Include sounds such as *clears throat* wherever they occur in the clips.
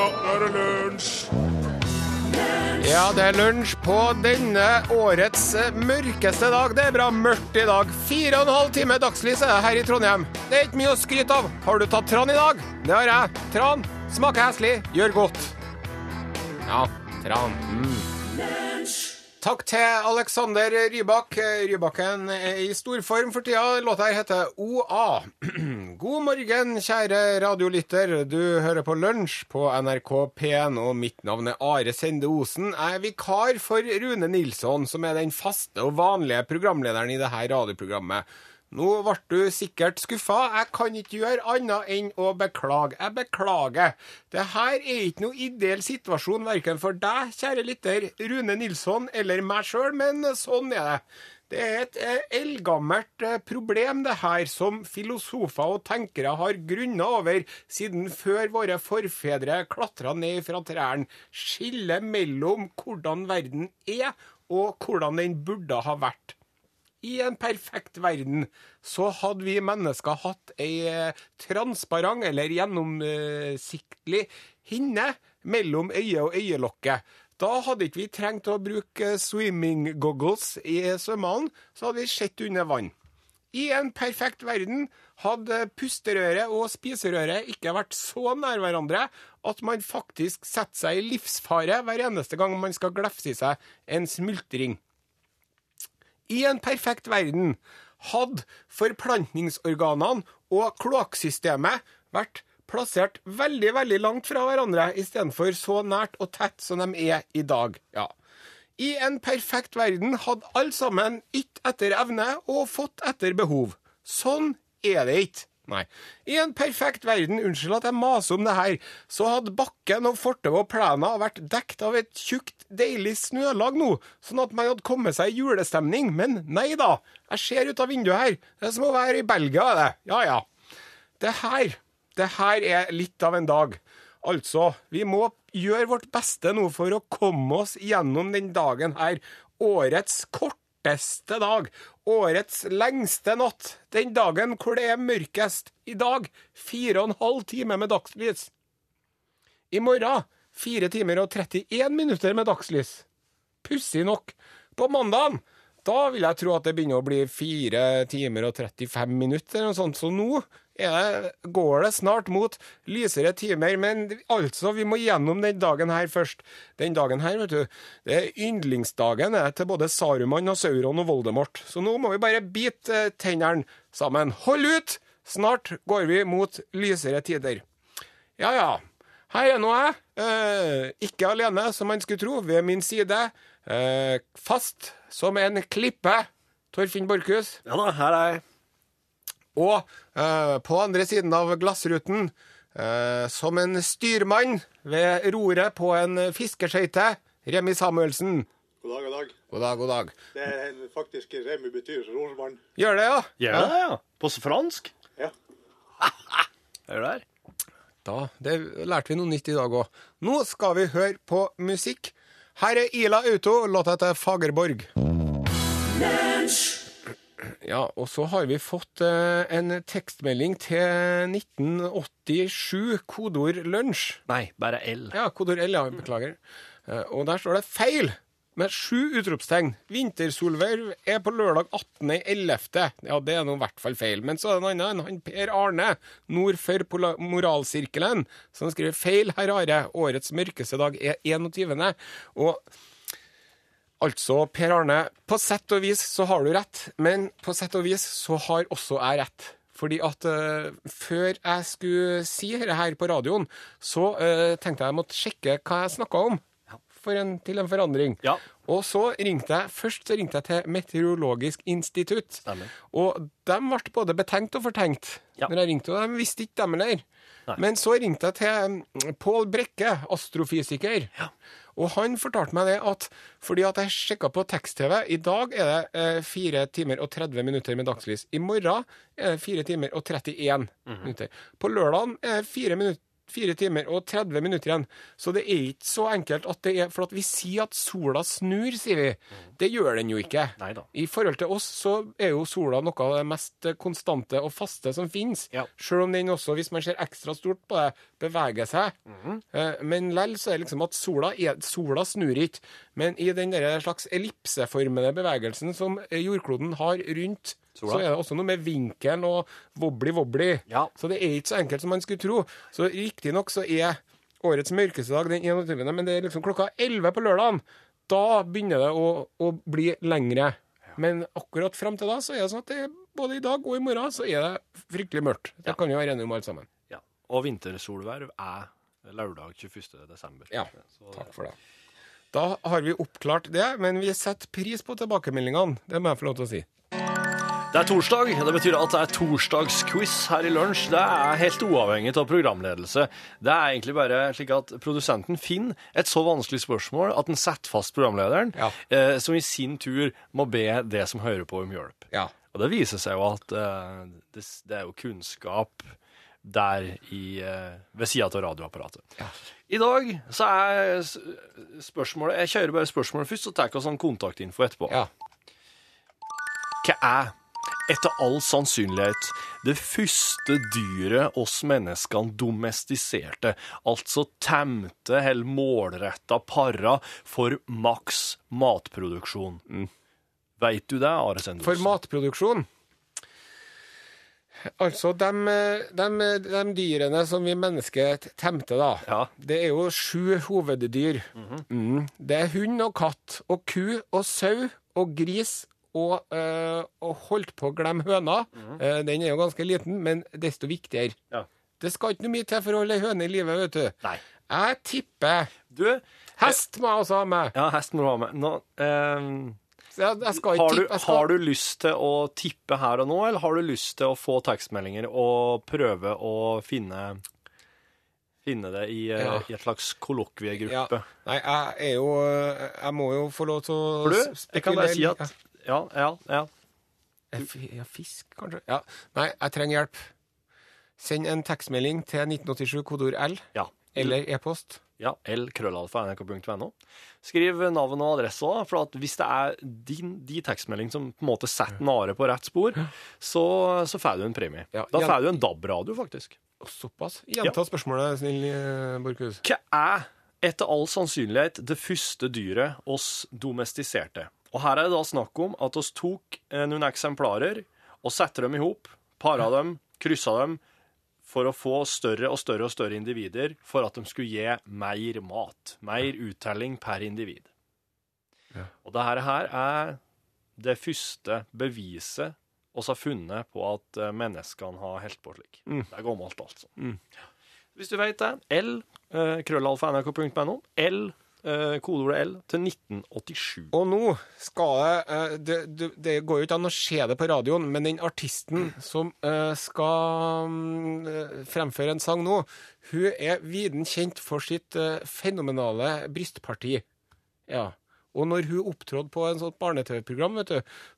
Ja, nå er det lunsj! Ja, det er lunsj på denne årets mørkeste dag. Det er bra mørkt i dag. Fire og en halv time dagslys er det her i Trondheim. Det er ikke mye å skryte av. Har du tatt tran i dag? Det har jeg. Tran smaker heslig, gjør godt. Ja, tran. Mm. Takk til Alexander Rybak. Rybakken er i storform for tida. Låta her heter OA. *clears throat* God morgen, kjære radiolytter. Du hører på Lunsj på NRK P1, og mitt navn er Are Sende Osen. Jeg er vikar for Rune Nilsson, som er den faste og vanlige programlederen i dette radioprogrammet. Nå ble du sikkert skuffa. Jeg kan ikke gjøre annet enn å beklage. Jeg beklager. Det her er ikke noe ideell situasjon verken for deg, kjære lytter, Rune Nilsson, eller meg sjøl, men sånn er det. Det er et eh, eldgammelt eh, problem, det her, som filosofer og tenkere har grunna over siden før våre forfedre klatra ned fra trærne. Skillet mellom hvordan verden er, og hvordan den burde ha vært. I en perfekt verden så hadde vi mennesker hatt ei eh, transparent eller gjennomsiktlig hinne mellom øye og øyelokket. Da hadde ikke vi trengt å bruke swimming goggles i svømmehallen, så hadde vi sett under vann. I en perfekt verden hadde pusterøret og spiserøret ikke vært så nær hverandre at man faktisk setter seg i livsfare hver eneste gang man skal glefse i seg en smultring. I en perfekt verden hadde forplantningsorganene og kloakksystemet vært plassert veldig, veldig langt fra hverandre, istedenfor så nært og tett som de er i dag. Ja. I en perfekt verden hadde alle sammen ytt etter evne og fått etter behov. Sånn er det ikke. Nei. I en perfekt verden, unnskyld at jeg maser om det her, så hadde bakken og fortauet og plena vært dekt av et tjukt, deilig snølag nå, sånn at man hadde kommet seg i julestemning. Men nei da, jeg ser ut av vinduet her. Det er som å være i Belgia, det. Ja ja. Det her, det her er litt av en dag. Altså, vi må gjøre vårt beste nå for å komme oss gjennom den dagen her. Årets korteste dag. Årets lengste natt. Den dagen hvor det er mørkest. I dag fire og en halv time med dagslys. I morgen fire timer og 31 minutter med dagslys. Pussig nok. På mandagen da vil jeg tro at det begynner å bli fire timer og 35 minutter, eller noe sånt. Så nå det, går det snart mot lysere timer. Men altså, vi må gjennom den dagen her først. Den dagen her, vet du, det er yndlingsdagen er til både Saruman og Sauron og Voldemort. Så nå må vi bare bite tennene sammen. Hold ut! Snart går vi mot lysere tider. Ja, ja. Her er nå jeg. Eh, ikke alene, som man skulle tro. Ved min side. Eh, fast som en klippe. Torfinn Borchhus. Ja da, her er jeg. Og eh, på andre siden av glassruten, eh, som en styrmann ved roret på en fiskeskøyte, Remi Samuelsen. God dag, god dag. God dag, god dag. Det er faktisk Remi betyr rorsmann. Gjør det, ja? Gjør det, ja? På fransk? Ja. *laughs* Du der? Da, Det lærte vi noe nytt i dag òg. Nå skal vi høre på musikk. Her er Ila Auto, låta heter Fagerborg. Ja, og så har vi fått eh, en tekstmelding til 1987, kodeord lunsj. Nei, bare L. Ja, kodeord L, ja, beklager. Eh, og der står det feil! Med sju utropstegn. Vintersolverv er på lørdag 18.11. Ja, det er nå i hvert fall feil. Men så er det en annen, han Per Arne, nord for moralsirkelen, som skriver feil, herr Are. Årets mørkeste dag er 21. Og Altså, Per Arne, på sett og vis så har du rett, men på sett og vis så har også jeg rett. Fordi at uh, før jeg skulle si dette her på radioen, så uh, tenkte jeg jeg måtte sjekke hva jeg snakka om. For en, til en forandring. Ja. Og så ringte jeg Først så ringte jeg til Meteorologisk institutt. Stemmer. Og de ble både betenkt og fortenkt Ja. når jeg ringte, og de visste ikke dem heller. Men så ringte jeg til mm, Pål Brekke, astrofysiker. Og han fortalte meg det at fordi at jeg sjekka på tekst-TV I dag er det eh, 4 timer og 30 minutter med dagslys. I morgen er det 4 timer og 31 minutter. På lørdagen er det 4, minutter, fire timer og 30 minutter igjen. Så det er ikke så enkelt at det er For at vi sier at sola snur, sier vi. Det gjør den jo ikke. Neida. I forhold til oss så er jo sola noe av det mest konstante og faste som finnes. Ja. Selv om den også, hvis man ser ekstra stort på det, beveger seg. Mm -hmm. Men lell så er det liksom at sola, er, sola snur ikke. Men i den der slags ellipseformede bevegelsen som jordkloden har rundt, Sola. så er det også noe med vinkelen og wobbly-wobbly. Ja. Så det er ikke så enkelt som man skulle tro. Så riktignok så er årets mørkeste dag den 21., men det er liksom klokka 11 på lørdagen. Da begynner det å, å bli lengre. Men akkurat fram til da så er det sånn at det, både i dag og i morgen så er det fryktelig mørkt. Det kan vi være enige om alle sammen. Ja. Og vintersolverv er lørdag 21. desember. Ja, Så, takk for det. Da har vi oppklart det, men vi setter pris på tilbakemeldingene. Det må jeg få lov til å si. Det er torsdag. Det betyr at det er torsdagsquiz her i lunsj. Det er helt uavhengig av programledelse. Det er egentlig bare slik at produsenten finner et så vanskelig spørsmål at den setter fast programlederen, Ja. eh, som i sin tur må be det som hører på, om hjelp. Ja. Og det viser seg jo at eh, det, det er jo kunnskap der i, eh, ved sida av radioapparatet. I dag så er spørsmålet Jeg kjører bare spørsmålet først, så tar vi sånn kontaktinfo etterpå. ja. Hva er, etter all sannsynlighet, det første dyret oss menneskene domestiserte, altså temte eller målretta para for maks matproduksjon? Veit du det, Are Sendosen? For matproduksjon Altså, de, dyrene som vi mennesker temte temter, da. Ja. Det er jo sju hoveddyr. mm. Det er hund og katt og ku og sau og gris og, øh, og holdt på å glemme høna. Eh, den er jo ganske liten, men desto viktigere. Ja. Det skal ikke noe mye til for å holde ei høne i live, vet du. Nei. Jeg tipper Du, Hest må jeg også ha med. ja, hest må du ha med. Nå, eh, Så jeg, jeg skal ikke har, du, tippe. Skal... har du lyst til å tippe her og nå, eller har du lyst til å få tekstmeldinger og prøve å finne Finne det i, eh, Ja. i et slags Ja. kollokviegruppe? Nei, jeg er jo Jeg må jo få lov til å For du, jeg kan bare si at Ja, ja, ja. Ja, fisk, kanskje? Ja. Nei, jeg trenger hjelp. Send en tekstmelding til 1987 kodord L, ja. eller e-post. Ja, lkrøllalfa.nrk.no. Skriv navn og adresse òg, for at hvis det er din, de tekstmelding som på en måte setter Nare på rett spor, så, så får du en premie. Ja, da får du en DAB-radio, faktisk. Såpass. Gjenta spørsmålet, snill eh, Borchhus. Hva er etter all sannsynlighet det første dyret oss domestiserte? Og her er det da snakk om at oss tok eh, noen eksemplarer og satte dem i hop, para dem, kryssa dem, for å få større og større og større individer for at de skulle gi mer mat. Mer uttelling per individ. Ja. Og det her er det første beviset oss har funnet på at eh, menneskene har holdt på slik. Det er gammelt, altså. Hvis du vet det, L, eh, krøllalfa.nrk.no, L, kodeordet L, til 1987. Og nå skal jeg eh, det, det Det går jo ikke an å se det på radioen, men den artisten som eh, skal mm, eh, fremføre en sang nå, hun er viden kjent for sitt eh, fenomenale brystparti. Ja. Og når hun opptrådte på en sånt barne-TV-program,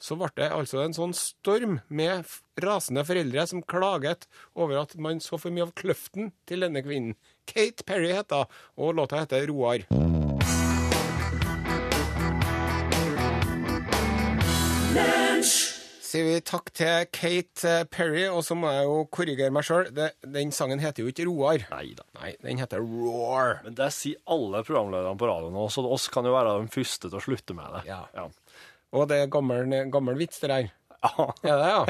så ble det altså en sånn storm med rasende foreldre som klaget over at man så for mye av kløften til denne kvinnen. Kate Perry heter hun, og låta heter Roar. Sier vi takk til Kate eh, Perry, og så må jeg jo korrigere meg sjøl. Den sangen heter jo ikke Roar. Nei da. Nei, den heter Roar. Men det sier alle programlederne på radioen nå, så oss kan jo være de første til å slutte med det. Ja. Ja. Og det er gammel, gammel vits, det der. Ja. Er det, ja?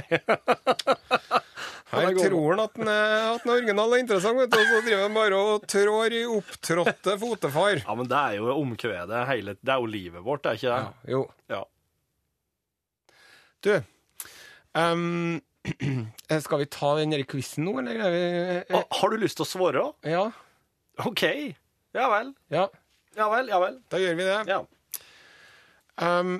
*laughs* Her er tror han at den er, at den er original og interessant, vet du, og så driver han bare og trår i opptrådte fotefar. Ja, men det er jo omkvedet hele Det er jo livet vårt, det er ikke Ja, det? jo. Ja. Du, um, *clears throat* skal vi ta den der quizen nå, eller? Er vi, Ah, Har du lyst til å svare? ja, OK. Ja vel. ja, Ja vel, ja vel. da gjør vi det. Ja. Um,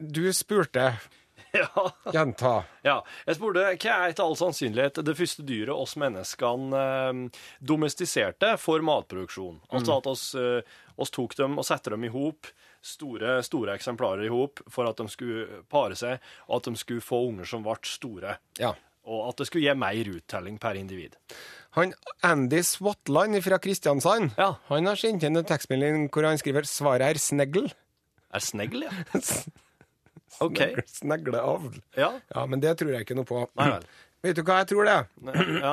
du spurte *laughs* ja. Gjenta. Ja, jeg spurte hva er etter all sannsynlighet det første dyret oss menneskene eh, domestiserte for matproduksjon. Altså at oss, eh, oss tok dem og satte dem i hop, store, store eksemplarer i hop, for at de skulle pare seg, og at de skulle få unger som ble store. Ja. Og at det skulle gi mer uttelling per individ. Han Andy Swatland fra Kristiansand Ja. Han har sendt inn en tekstmelding hvor han skriver 'Svaret er snegl'. Er snegl, ja? *laughs* OK. Snegleavl. Ja. Ja, men det tror jeg ikke noe på. Nei vel. *clears throat* Vet du hva jeg tror det er? Ja.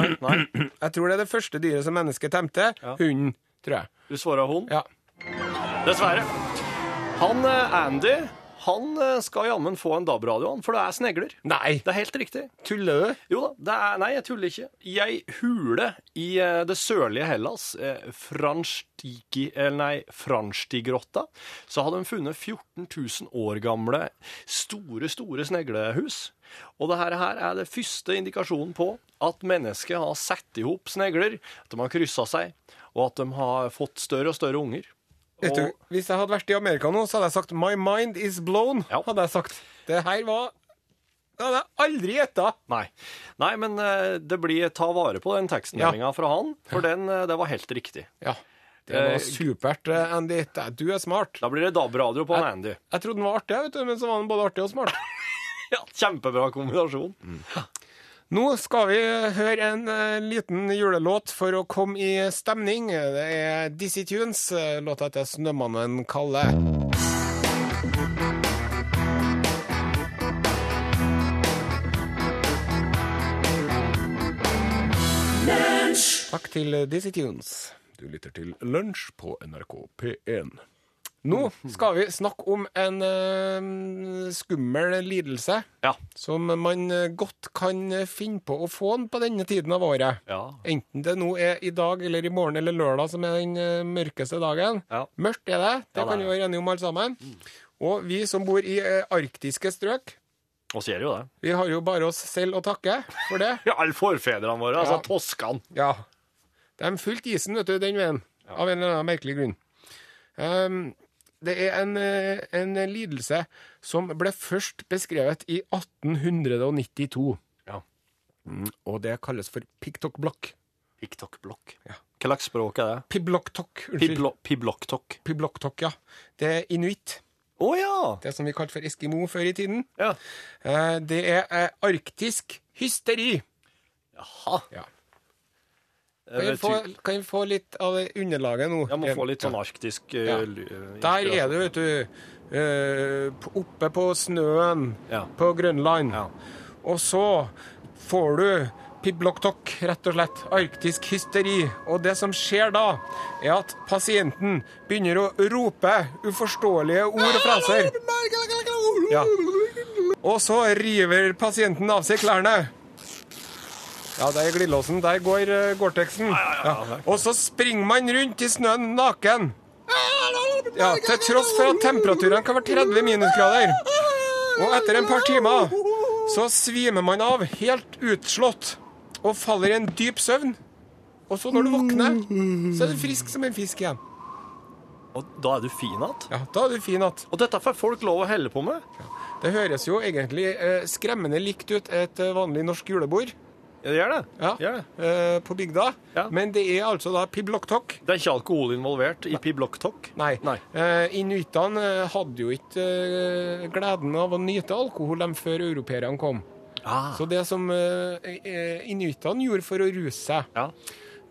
*clears throat* Jeg tror det er det første dyret som mennesket temte. Ja. Hunden, tror jeg. Du svarer hund? Ja. Dessverre. Han eh, Andy, han eh, skal jammen få en DAB-radio, han, for det er snegler. Nei, Det er helt riktig. tuller du? Jo da, det er, nei, jeg tuller ikke. I ei hule i eh, det sørlige Hellas, eh, eller nei, Franstigrotta, så hadde de funnet 14 000 år gamle store, store sneglehus. Og det her er det første indikasjonen på at mennesket har satt i hop snegler, at de har kryssa seg, og at de har fått større og større unger. Vet du, Hvis jeg hadde vært i Amerika nå, så hadde jeg sagt 'My mind is blown'. Ja. hadde jeg sagt. Det her var Det hadde jeg aldri gjetta. Nei. Nei, men eh, det blir ta vare på den tekstmeldinga fra han, for den, eh, det var helt riktig. Ja. Det var Eh, supert, eh, Andy. Det- Du er smart. Da blir det DAB-radio på han Andy. Jeg trodde den var artig, vet du, men så var den både artig og smart. *laughs* Ja, Kjempebra kombinasjon. Nå skal vi høre en eh, liten julelåt for å komme i stemning. Det er Dizzie Tunes, eh, låta til Snømannen Kalle. Takk til Dizzie Tunes. Du lytter til Lunsj på NRK P1. Nå skal vi snakke om en uh, skummel lidelse Ja. som man eh, godt kan finne på å få den på denne tiden av året. Ja. Enten det nå er i dag eller i morgen eller lørdag som er den eh, mørkeste dagen. Ja. Mørkt er det, det det kan vi være enige om alle sammen. Og vi som bor i uh, arktiske strøk, gjør det jo det. vi har jo bare oss selv å takke for det. *laughs* Alle forfedrene våre, altså Ja. toskene. Ja. De fulgte isen, vet du, den veien. Av en eller annen merkelig grunn. Ehm, det er en, eh, en lidelse som ble først beskrevet i 1892. Ja. Mm, og det kalles for piktokblokk. TikTok-blokk. Ja. Hva slags språk er det? Pibloktok. Pibloktok. Pibloktok, ja. Det er inuitt. Å ja! Det som vi kalte for eskimo før i tiden. ja! Eh, det er eh, arktisk hysteri. Jaha. Ja. Kan vi, få, kan vi få litt av det underlaget nå? Ja, må få litt sånn arktisk uh, Ja. Der er det, vet du. eh, oppe på snøen Ja. på Grønland. Ja. Og så får du pibloktok, rett og slett. Arktisk hysteri. Og det som skjer da, er at pasienten begynner å rope uforståelige ord og fraser. Ja. Og så river pasienten av seg klærne. Ja, der er glidelåsen. Der går uh, Gore-Texen. Ja. Og så springer man rundt i snøen naken. Ja, Til tross for at temperaturene kan være 30 minusgrader. Og etter en par timer så svimer man av helt utslått og faller i en dyp søvn. Og så når du våkner, så er du frisk som en fisk igjen. Og da er du fin igjen. Ja, Da er du fin igjen. Og dette får folk lov å helle på med. Det høres jo egentlig eh, skremmende likt ut et eh, vanlig norsk julebord Ja, det gjør det. ja, Gjør det. eh, på bygda. Ja. Men det er altså da pibloktok. Det er ikke alkohol involvert i pibloktok. Nei. Nei. Eh, Inuittene eh, hadde jo ikke eh, gleden av å nyte alkohol dem før europeerne kom. Ah. Så det som eh, inuittene gjorde for å ruse seg, Ja.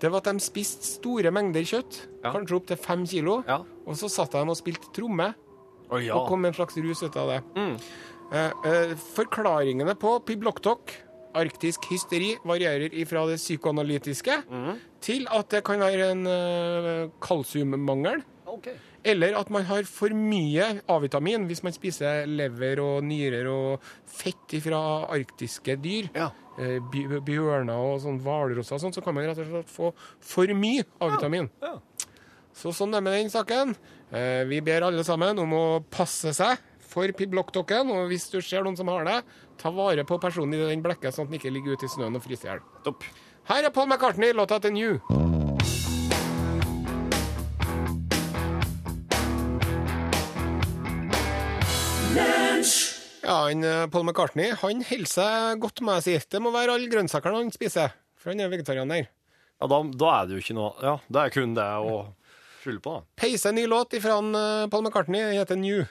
det var at de spiste store mengder kjøtt, kanskje opp til fem kilo, Ja. og så satt de og spilte tromme Oh, ja. og kom med en slags rus ut av det. Mm. Forklaringene på pibloktok, arktisk hysteri, varierer ifra det psykoanalytiske Mm. til at det kan være en uh, kalsiummangel. Okay. Eller at man har for mye A-vitamin hvis man spiser lever og nyrer og fett fra arktiske dyr. Ja. Eh, bjørner og sånn hvalrosser og sånn, så kan man rett og slett få for mye A-vitamin. Ja. Så sånn er det med den saken. Eh, vi ber alle sammen om å passe seg for blokkdokken. og hvis du ser noen som har det, ta vare på personen i den blekket, sånn at den ikke ligger ute i snøen og fryser i hjel. Her er Paul McCartney, låta til New. Ja, han, eh, Paul McCartney han holder seg godt, må jeg si. Det må være alle grønnsakene han spiser, for han er vegetarianer. Ja, da, da er det jo ikke noe Ja, det er kun det å skylde på, da. Peise en ny låt fra han, eh, Paul McCartney, den heter New.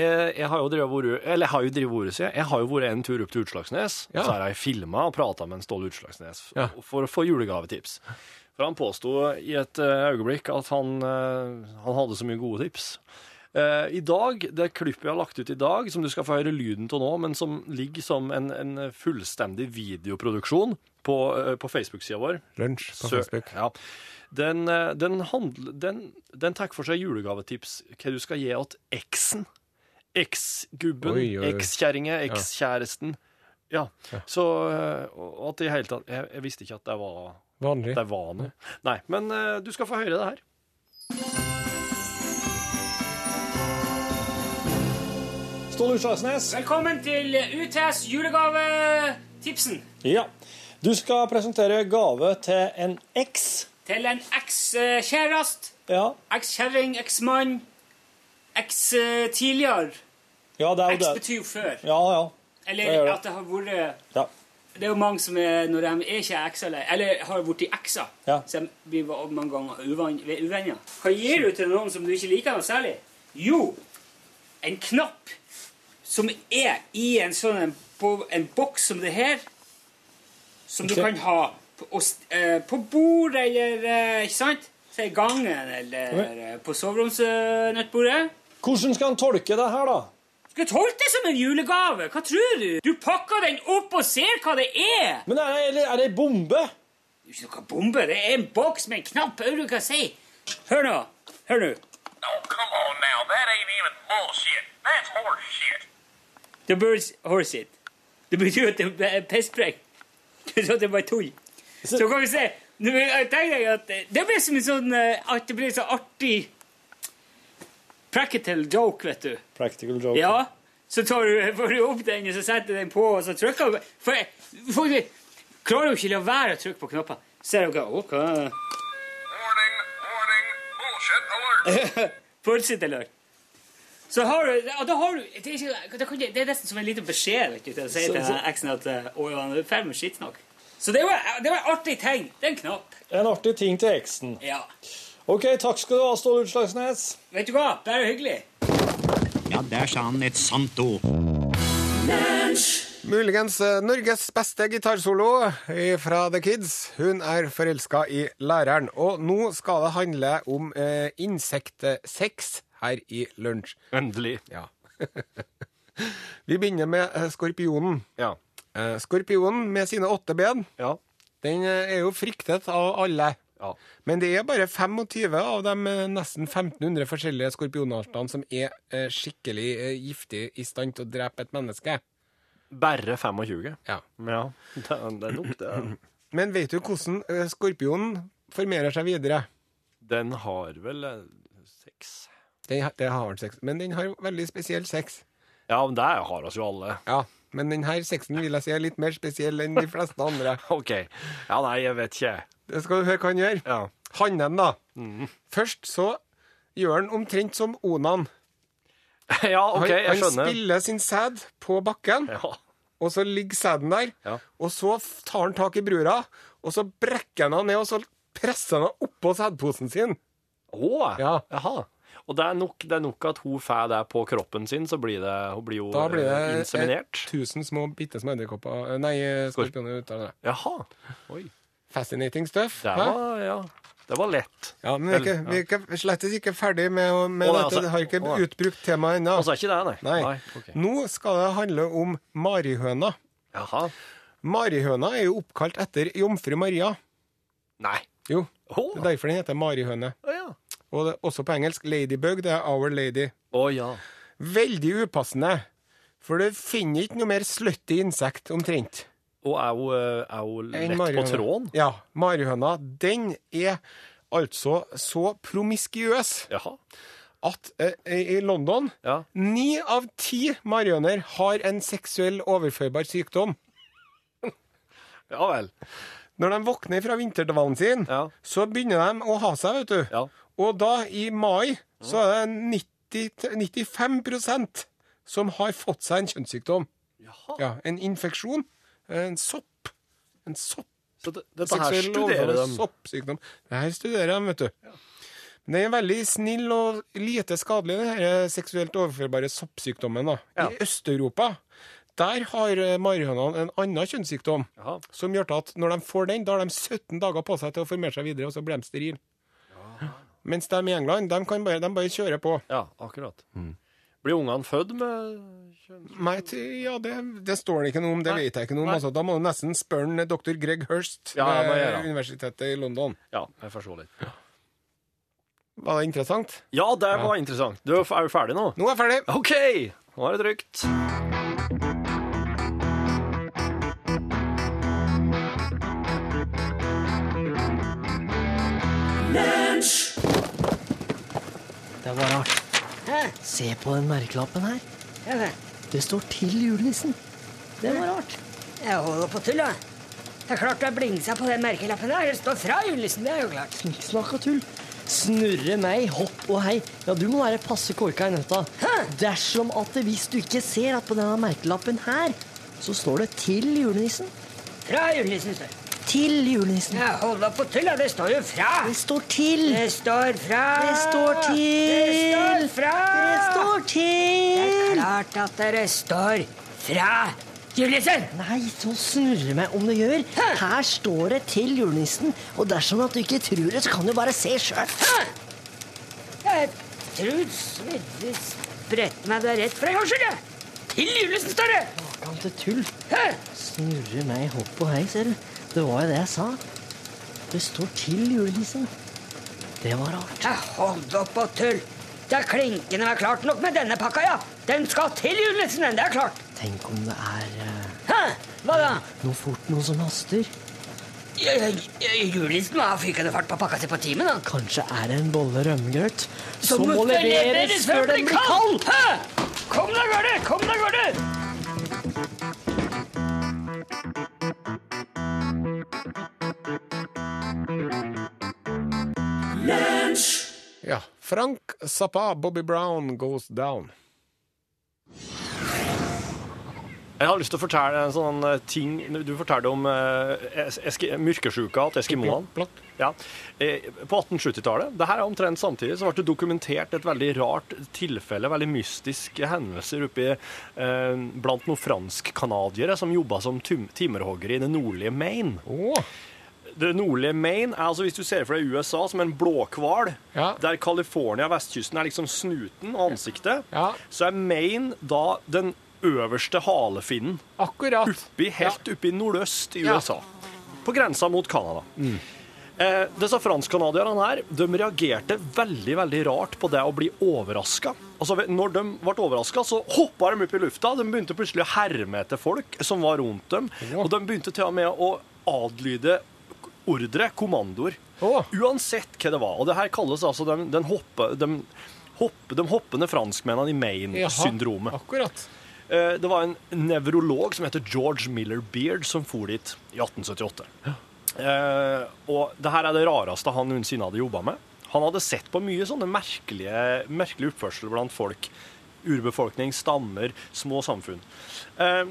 Jeg, jeg har jo drevet Eller jeg har jo drevet vært siden. Jeg har jo vært en tur opp til Utslagsnes. Ja. Så har jeg filma og prata med en Ståle Utslagsnes Ja. for å få julegavetips. For han påsto i et eh, øyeblikk at han, eh, han hadde så mye gode tips. Eh, I dag, Det klippet jeg har lagt ut i dag, som du skal få høre lyden av nå, men som ligger som en, en fullstendig videoproduksjon på, eh, på Facebook-sida vår, Lunsj på Facebook. Ja. Den, eh, den, handl- den, den tar for seg julegavetips hva du skal gi til eksen. Eksgubben, ekskjerringa, ekskjæresten. Ja. Så og at i hele tatt jeg, jeg visste ikke at det var, Vanlig. det var noe. Nei, men uh, du skal få høre det her. Ståle Utslagsnes. Velkommen til UTS julegavetipsen. Ja. Du skal presentere gave til en eks. Til en ekskjæreste. Ja. ekskjerring, eksmann, eks-tidligere. ja, det Eks betyr jo før. Ja, ja. Eller det det. at det har vært Ja. Det er jo mange som er, når de er ikke er ekser, eller, eller har blitt ekser, Ja. så de blir mange ganger uvenner. Hva gir du til noen som du ikke liker noe særlig? Jo, en knapp som er i en sånn en, på en boks som det her, som okay. du kan ha på, og eh, på bordet eller eh, ikke sant? Så i gangen eller okay. på soveromsnattbordet. Hvordan skal han tolke det her, da? Skal jeg tolke det som en julegave? Hva tror du? Du pakker den opp og ser hva det er! Men er det, er det ei bombe? Det er ikke noe bombe. Det er en boks med en knapp. Hva du kan si? Hør nå. Hør nå. Oh, come on now. That ain't even bullshit. That's horse shit. The birds horse it. Det betyr at det er pisspreik. Så det er bare tull. Så kan vi se. Nå, jeg tenker deg at det blir som en sånn eh, At det blir så artig Practical joke, vet du. Practical joke. Ja. Så tar du, får du opp den, og så setter du den på, og så trykker du For for klarer jo ikke la være å trykke på knapper. Ser dere OK. Warning, warning, bullshit alert. *laughs* bullshit alert. Så har du, og da har du det er, ikke, det, kan, det er nesten som en liten beskjed vet du, til å si Så- til eksen at eh, Å, han er ferdig med skittsnakk. Så det var, det var en artig tegn. Det er en knapp. En artig ting til eksen. Ja. OK, takk skal du ha, Ståle Utslagsnes. Vet du hva? det er jo hyggelig. Ja, der sa han et sant ord. Muligens eh, Norges beste gitarsolo fra The Kids. Hun er forelska i læreren. Og nå skal det handle om eh, insektsex her i lunsj. Endelig. Ja. *laughs* Vi begynner med eh, skorpionen. Ja. Eh, skorpionen med sine åtte ben, Ja. den er jo fryktet av alle. Ja. Men det er bare 25 av de eh, nesten 1500 forskjellige skorpionartene som er eh, skikkelig eh, giftige i stand til å drepe et menneske. Bare 25. Ja. Ja, det, det er nok det. *clears throat* Men vet du hvordan skorpionen formerer seg videre? Den har vel sex Den, det har den sex, men den har veldig spesiell sex. Ja, men det har oss jo alle. Ja, men denne sexen vil jeg si er litt mer spesiell enn de fleste andre. *laughs* OK. Ja, nei, jeg vet ikke. Det skal du høre hva han gjør. Ja. Hannen, da. Først så gjør han omtrent som Onan. *laughs* ja, OK, jeg jeg han skjønner. spiller sin sæd på bakken, Ja. og så ligger sæden der. Ja. Og så tar han tak i brura, og så brekker han henne ned, og så presser han henne oppå sædposen sin. Å, Ja. jaha. Og det er, nok, det er nok at hun får det på kroppen sin, så blir det, hun blir jo Da blir det inseminert. tusen små, bitte små edderkopper eh, Nei, skorpioner ut av det. Jaha. Oi. Fascinating stuff. Det var, ja, det var lett. Ja, men vi er ikke, vi er ikke, slett ikke ferdig med, med Å, nei, altså- Det har ikke å, utbrukt temaet ennå. Altså, ikke det, nei? Nei. ok. Nå skal det handle om marihøna. Jaha. Marihøna er jo oppkalt etter jomfru Maria. Nei. Jo, Oh. det er derfor den heter marihøne. Oh, ja. Og det, også på engelsk ladybug, det er our lady. Å ja. Veldig upassende, for du finner ikke noe mer slutty insekt omtrent. Og er hun, eh, er hun lett på tråden? Ja, marihøna, den er altså så promiskuøs Jaha. at eh, i London Ja. Ni av ti marihøner har en seksuell overførbar sykdom. Ja vel. Når de våkner fra vinterdvalen sin, Ja. så begynner de å ha seg, vet du. Ja. Og da, i mai, så er det 90, 95% som har fått seg en kjønnssykdom. Jaha. Ja, En infeksjon. En sopp. En sopp. Så det, dette her studerer de. soppsykdom. Det her studerer de, vet du. Den er veldig snill og lite skadelig, den seksuelt overførbare soppsykdommen. da. Ja. I Øst-Europa der har marihønene en annen kjønnssykdom Jaha. som gjør at når de får den, da har de 17 dager på seg til å formere seg videre, og så blir de sterile. Mens de i England, de, kan bare, de bare kjører på. Ja, akkurat. Blir ungene født med. Nei, ja, det, det står det ikke noe om, det Nei. vet jeg ikke noe om. Altså, da må du nesten spørre dr. Greg Hurst Ja, ved ja, ja. Universitetet i London. Ja, jeg forstår litt. Var det interessant? Ja, det var interessant. Du er jo ferdig nå? Nå er jeg ferdig. OK! Nå er det trygt. Det var rart. Se på den merkelappen her. Det står 'Til julenissen'. Det var rart. Jeg holder på å tulle. Det er klart du har blingsa på den merkelappen der. Det står fra julenissen, det er jo klart. Ikke snakk og tull. Snurre meg, hopp og hei. Ja, du må være passe korka i nøtta. Dersom at det, hvis du ikke ser at på denne merkelappen her, så står det 'Til julenissen'. Fra julenissen, står det. Til julenissen. Hold da på til, da. Det står jo fra. Det står 'til'. Det står fra. Det står til. Det står fra. Det står Det er klart at dere står fra julenissen. Nei, så snurre meg om det gjør. Her står det 'til julenissen', og dersom at du ikke tror det, så kan du bare se sjøl. Jeg tror Svedre spredte meg det rett for en gangs skyld. Til julenissen står det. Kan til tull. Hæ? Snurre meg hopp og hei, ser du. Det var jo det jeg sa. Det står 'til julenissen'. Det var rart. Jeg Hold opp og tull. Det er klinkende meg klart nok med denne pakka, ja. Den skal til julenissen, den. Det er klart. Tenk om det er uh, Hæ? Hva da? noe fort, noe som haster. Julenissen ha fykende fart på pakka si på timen, da. Kanskje er det en bolle rømmegrøt som, må leveres før den blir kald. Kom deg av gårde! Kom deg av gårde! Ja. Frank Zappa, Bobby Brown goes down. Jeg har lyst til å fortelle en sånn eh, ting Du fortalte om eh, myrkesjuka til eskimoene. Ja. Eh, På 1870-tallet det her er omtrent samtidig, så ble det dokumentert et veldig rart tilfelle, veldig mystiske hendelser oppi, eh, blant noen fransk-canadiere som jobba som timmerhoggere i det nordlige Maine. Oh. Det nordlige Maine er altså, hvis du ser for deg USA som en blåhval, Ja. der California, vestkysten, er liksom snuten og ansiktet, Ja. så er Maine da den øverste halefinnen. akkurat. Oppi, helt oppi nordøst i Ja. USA. På grensa mot Canada. Eh, disse fransk-canadierne her de reagerte veldig veldig rart på det å bli overraska. Altså, når de ble overraska, så hoppa de opp i lufta. De begynte plutselig å herme etter folk som var rundt dem. Og de begynte til og med å adlyde ordre, kommandoer. Oh. Uansett hva det var. Og det her kalles altså den, den hoppe, de, hoppe, de hoppende franskmennene i Maine-syndromet. Akkurat. Eh, Det var en nevrolog som heter George Miller Beard som for dit i 1878. Eh, og det her er det rareste han noensinne hadde jobba med. Han hadde sett på mye sånne merkelige, merkelige oppførsel blant folk. Urbefolkning, stammer, små samfunn. Eh,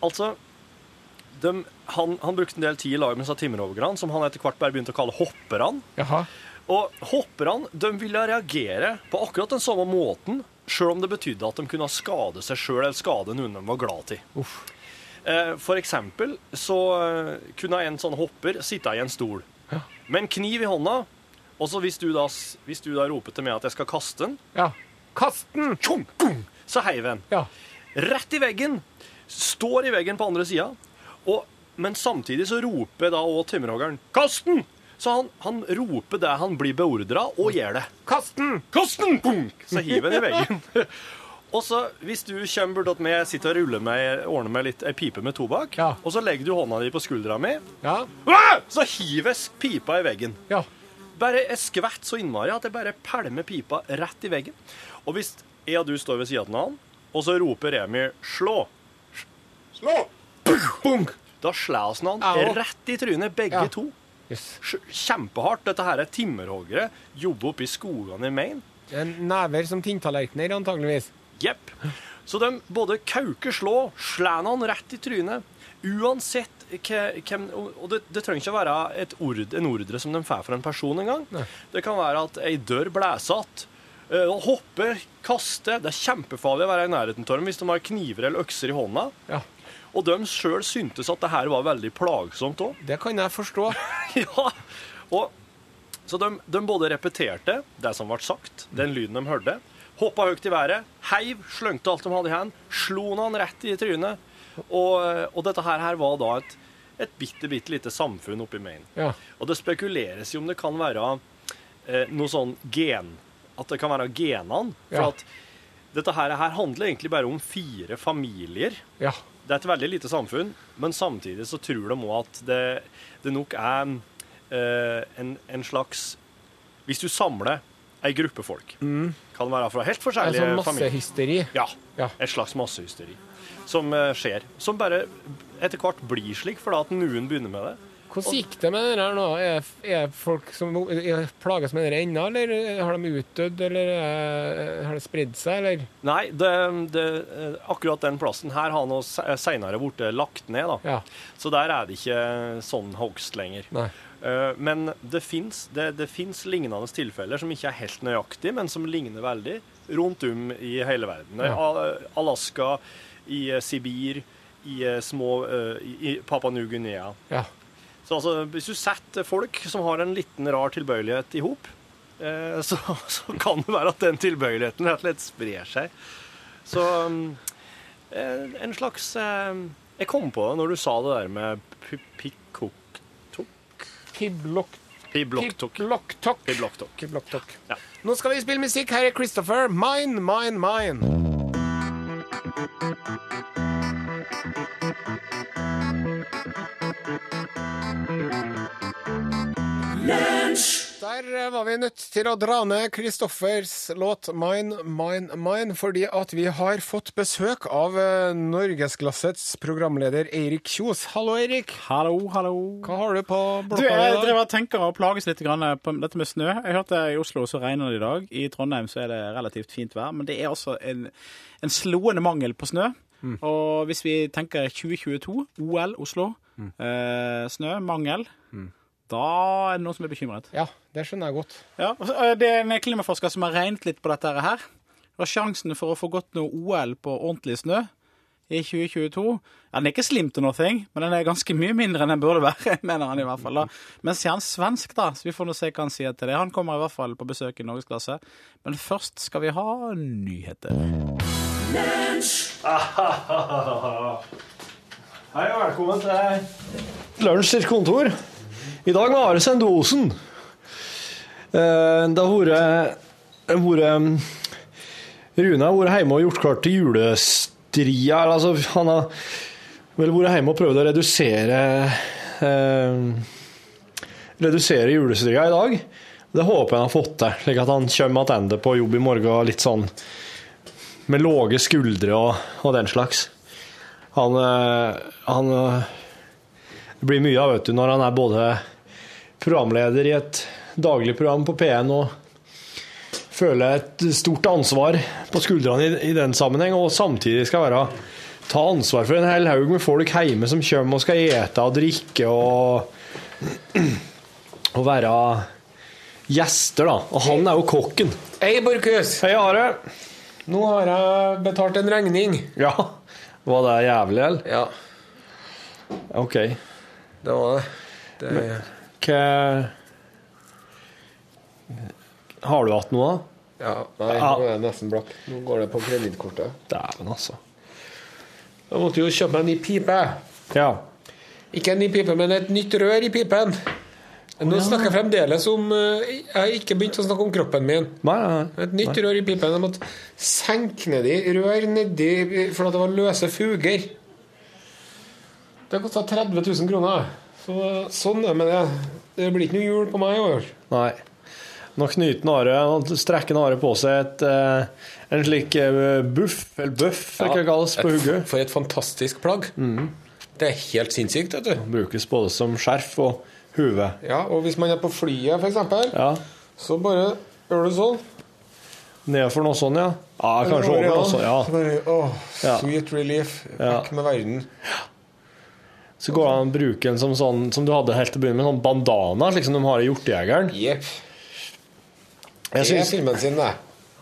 altså de, han, han brukte en del tid i lag med disse timmerhoggerne, som han etter hvert bare begynte å kalle hopperne. Og hopperne de ville reagere på akkurat den samme måten, sjøl om det betydde at de kunne skade seg sjøl eller skade noen de var glad i. Uff. For eksempel så eh, kunne en sånn hopper sitte i en stol med en kniv i hånda, og så hvis du da, hvis du da roper til meg at jeg skal kaste den, Ja. Kast den! tjong, så heiv en. Ja. Rett i veggen. Står i veggen på andre sida. Men samtidig så roper da òg tømmerhoggeren 'Kast den!' Så han, han roper det han blir beordra, og gjør det. Kast den! Kast den! Punk! Så hiver den i veggen. *laughs* og så, hvis du kommer bort med, sitter og ruller meg, ordner meg litt ei pipe med tobakk, Ja. og så legger du hånda di på skuldra mi, Ja. Så hives pipa i veggen. Ja. Bare jeg skvett så innmari at jeg bare pælmer pipa rett i veggen. Og hvis jeg og du står ved siden av han, og så roper Remi 'slå', Slå! Bunk! da slår han Au. han rett i trynet, begge to. Yes. Kjempehardt. Dette her er timmerhoggere. Jobber oppe i skogene i Maine. En never som tinntallerkener, antageligvis. Jepp. Så de både kauker slå, slår han rett i trynet. Uansett hvem, og det, det trenger ikke å være ord, en ordre som de får fra en person engang. Det kan være at ei dør blåser att. eh, Hoppe, kaste. Det er kjempefarlig å være i nærheten av dem hvis de har kniver eller økser i hånda. Ja. Og de sjøl syntes at det her var veldig plagsomt òg. Det kan jeg forstå. *laughs* ja. Og, så de, de både repeterte det som ble sagt, den lyden de hørte, hoppa høyt i været, heiv, slengte alt de hadde i hendene, slo han rett i trynet. Og, og dette her, her var da et, et bitte, bitte lite samfunn oppi Maine. Ja. Og det spekuleres jo om det kan være eh, noe sånn gen At det kan være genene. For Ja. at dette her, her handler egentlig bare om fire familier. Ja. Det er et veldig lite samfunn, men samtidig så tror de òg at det, det nok er eh, en, en slags Hvis du samler ei gruppe folk, kan være fra helt forskjellige sånn familier massehysteri. Ja, Ja. et slags massehysteri som eh, skjer. Som bare etter hvert blir slik, fordi at noen begynner med det. Hvordan gikk det med det her nå? Er, er folk som er plages med det ennå, eller har de utdødd, eller er, har det spredd seg, eller? Nei, det, det, eh, akkurat den plassen her har nå seinere senere blitt lagt ned, da. Ja. Så der er det ikke sånn hogst lenger. Nei. Eh, Men det fins det, det finnes lignende tilfeller som ikke er helt nøyaktige, men som ligner veldig rundt om i hele verden. Ja. Alaska, i eh, Sibir, i eh, små eh, i i Papua New-Guinea. Ja. Så altså, hvis du setter folk som har en liten rar tilbøyelighet i hop, eh, så, *laughs* så kan det være at den tilbøyeligheten rett og slett sprer seg. Så um, eh, en slags eh, Jeg kom på det når du sa det der med pikkoktok Piblok... Pibloktok. Pibloktok. Pibloktok. Pibloktok. Ja. Nå skal vi spille musikk. Her er Christopher. Mine, mine, mine. Der eh, var vi nødt til å dra ned Kristoffers låt 'Mine, mine, mine', fordi at vi har fått besøk av eh, Norgesglassets programleder Eirik Kjos. Hallo, Eirik. Hallo, hallo. Hva har du på Du, blokka jeg i dag? driver og tenker og plages litt grann på dette med snø. Jeg hørte i Oslo så regner det i dag. I Trondheim så er det relativt fint vær. Men det er også en, en slående mangel på snø. Og hvis vi tenker 2022, OL Oslo, eh, snø, mangel, da er det noen som er bekymret. Ja, det skjønner jeg godt. Ja, eh, Det er en klimaforsker som har regnet litt på dette her. Og sjansen for å få gått noe OL på ordentlig snø i 2022 ja, Den er ikke slim to nothing, men den er ganske mye mindre enn den burde være. *laughs* mener han i hvert fall. da. Men så er han svensk, da, så vi får nå se hva han sier til det. Han kommer i hvert fall på besøk i Norgesklasse. Men først skal vi ha nyheter. *laughs* Hei og velkommen til Lunsj sitt kontor. I dag med Are Sendosen. Eh, Det har vært vært, um, Rune har vært hjemme og gjort klart til julestria. Altså, han har vel vært hjemme og prøvd å redusere eh, Redusere julestria i dag. Det håper jeg han har fått til, slik at han kommer tilbake på jobb i morgen litt sånn med lave skuldre og, og den slags. Han, eh, han eh, Det blir mye av vet du, når han er både programleder i et daglig program på P1 og føler et stort ansvar på skuldrene i, i den sammenheng, og samtidig skal være ta ansvar for en hel haug med folk hjemme som kommer og skal ete og drikke og, og være gjester, da. Og han er jo kokken. Hei, Borchhus. Hei, Are. Nå har jeg betalt en regning. Ja. Var det jævlig, eller? Ja, OK. Det var det. det Hva Har du hatt noe, da? ja, nei, nå er jeg nesten blakk. Nå går det på kredittkortet. Dæven, altså. Da måtte jo kjøpe meg en ny pipe. Ja. Ikke en ny pipe, men et nytt rør i pipen. Nå snakker jeg fremdeles om eh, Jeg har ikke begynt å snakke om kroppen min. Nei, nei, nei. Et nytt rør i pipen. Jeg måtte senke nedi rør nedi for det var løse fuger. Det kosta 30 000 kroner. Så, sånn er det med det. Det blir ikke noe jul på meg i år. nei. Nå knyter Are Nå strekker Are på seg et, eh, en slik eh, buff, eller bøff, ja, det kalles på. For et fantastisk plagg. Det er helt sinnssykt, vet du. Brukes både som skjerf og hue. Ja, og hvis man er på flyet, f.eks., Ja. så bare gjør du sånn. Nedfor noe sånn, ja. Ja, kanskje over også. Ja. Bare, åh, Sweet relief. Ja. Vekk med verden. Så går det an å bruke den som sånn som du hadde helt til å begynne med, sånn bandana, slik som de har i Hjortejegeren. Jepp. Jeg Det er synes- filmen sin, det.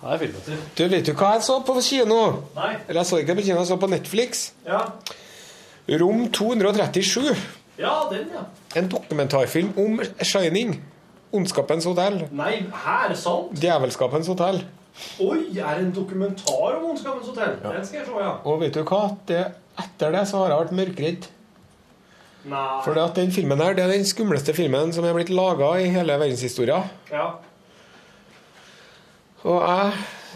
Det er filmen sin. Du, vet du hva jeg så på kino? Nei. Eller jeg så ikke på kino, jeg så på Netflix. Ja. Rom 237. ja, den, ja. En dokumentarfilm om Shining. Ondskapens hotell. Nei, her, sant? Djevelskapens hotell. Oi, er det en dokumentar om Ondskapens hotell? Den skal jeg se, ja. Og vet du hva? Det, etter det så har jeg vært mørkredd. For den filmen her, det er den skumleste filmen som er blitt laga i hele verdenshistoria. Ja. Og jeg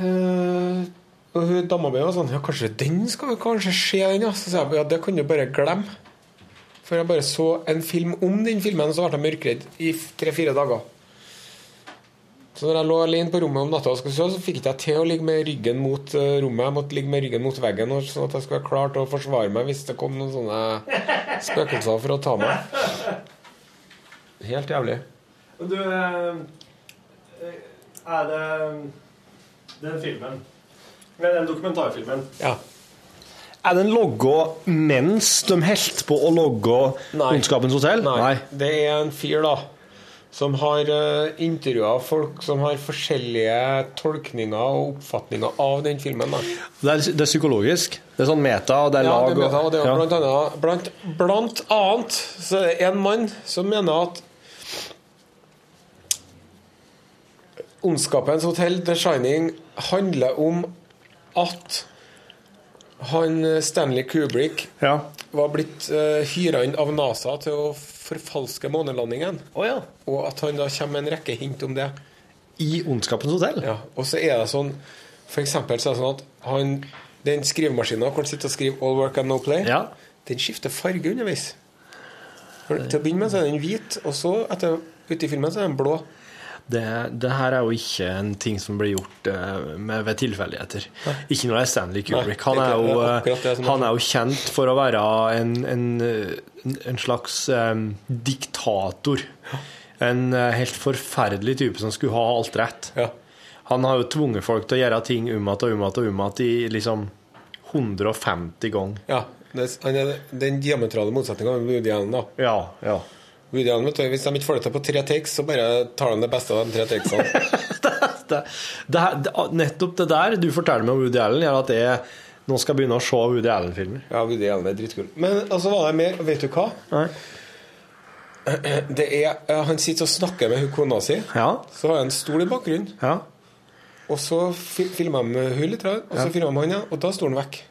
øh, Og hun dama mi var sånn Ja, kanskje den skal vi kanskje se, den, ja. Så sa jeg ja, det kan du bare glemme. For jeg bare så en film om den filmen, og så ble jeg mørkredd i tre-fire dager. Så når jeg lå alene på rommet om natta, og skulle sove, så fikk ikke jeg til å ligge med ryggen mot øh, rommet. Jeg måtte ligge med ryggen mot veggen, sånn at jeg skulle være klar til å forsvare meg hvis det kom noen sånne spøkelser for å ta meg. Helt jævlig. Du, eh, er det den filmen Med den dokumentarfilmen. Ja. Er den logga mens de holdt på å logge Ondskapens hotell? Nei. Det er en fyr, da, som har uh, intervjua folk som har forskjellige tolkninger og oppfatninger av den filmen. Det er, det er psykologisk. Det er sånn meta, og det er Ja, lag det er meta, og det er ja. blant, annet, blant, blant annet så er det en mann som mener at Ondskapens hotell, The Shining, handler om at han Stanley Kubrick Ja. var blitt uh, hyra inn av NASA til å forfalske månelandingen. Oh, ja. Og at han da kommer med en rekke hint om det. I Ondskapens hotell? Ja, Og så er det sånn For eksempel så er det sånn at han, den skrivemaskinen hvor han sitter og skriver 'All work and no play', Ja. den skifter farge underveis. For, til å begynne med så er den hvit, og så etter, ute i filmen så er den blå. Det, det her er jo ikke en ting som blir gjort uh, med, ved tilfeldigheter. Ikke når det er Stanley Kubrick. Han er, er jo, eh, det er- han er jo kjent for å være en, en, eh, en slags um, diktator. En uh, helt forferdelig type som skulle ha alt rett. Ja. Han har jo tvunget folk til å gjøre ting om igjen og om igjen og om igjen i liksom 150 ganger. Ja, det, er den diametrale motsetninga jo Woody Allen. da Ja, ja. Woody Hvis de ikke får det til på tre takes, så bare tar de det beste av de tre takesene. *laughs* det, det, det, nettopp det der du forteller meg om Woody Allen, gjør at jeg nå skal begynne å se Woody Allen-filmer. Ja, Woody Allen er dritkul. Men altså var det mer Vet du hva? Nei. *clears throat* Det er, eh, Han sitter og snakker med kona si. Ja. Så har jeg en stol i bakgrunnen. Ja. Og så filmer de med hun litt, og så filmer de han, ja, og da står han vekk.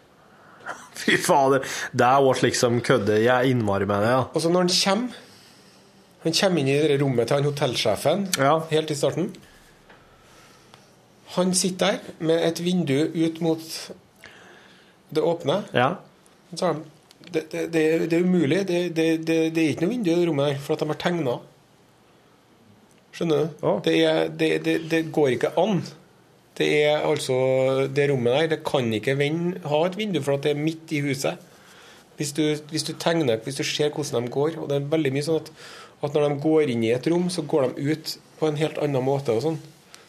*laughs* Fy fader. Det er vårt liksom kødde. Jeg er innmari med det, ja. Og så når han kommer Han kommer inn i det rommet til han hotellsjefen Ja. helt i starten. Han sitter der med et vindu ut mot det åpne. Ja. Så det, det, det, det er umulig. Det, det, det, det er ikke noe vindu i det rommet der, for at de har tegna. Skjønner du? Det, er, det, det, det går ikke an. Det er altså Det rommet der Det kan ikke vende, ha et vindu, for at det er midt i huset. Hvis du, hvis du tegner, hvis du ser hvordan de går Og det er veldig mye sånn at, at når de går inn i et rom, så går de ut på en helt annen måte. og sånn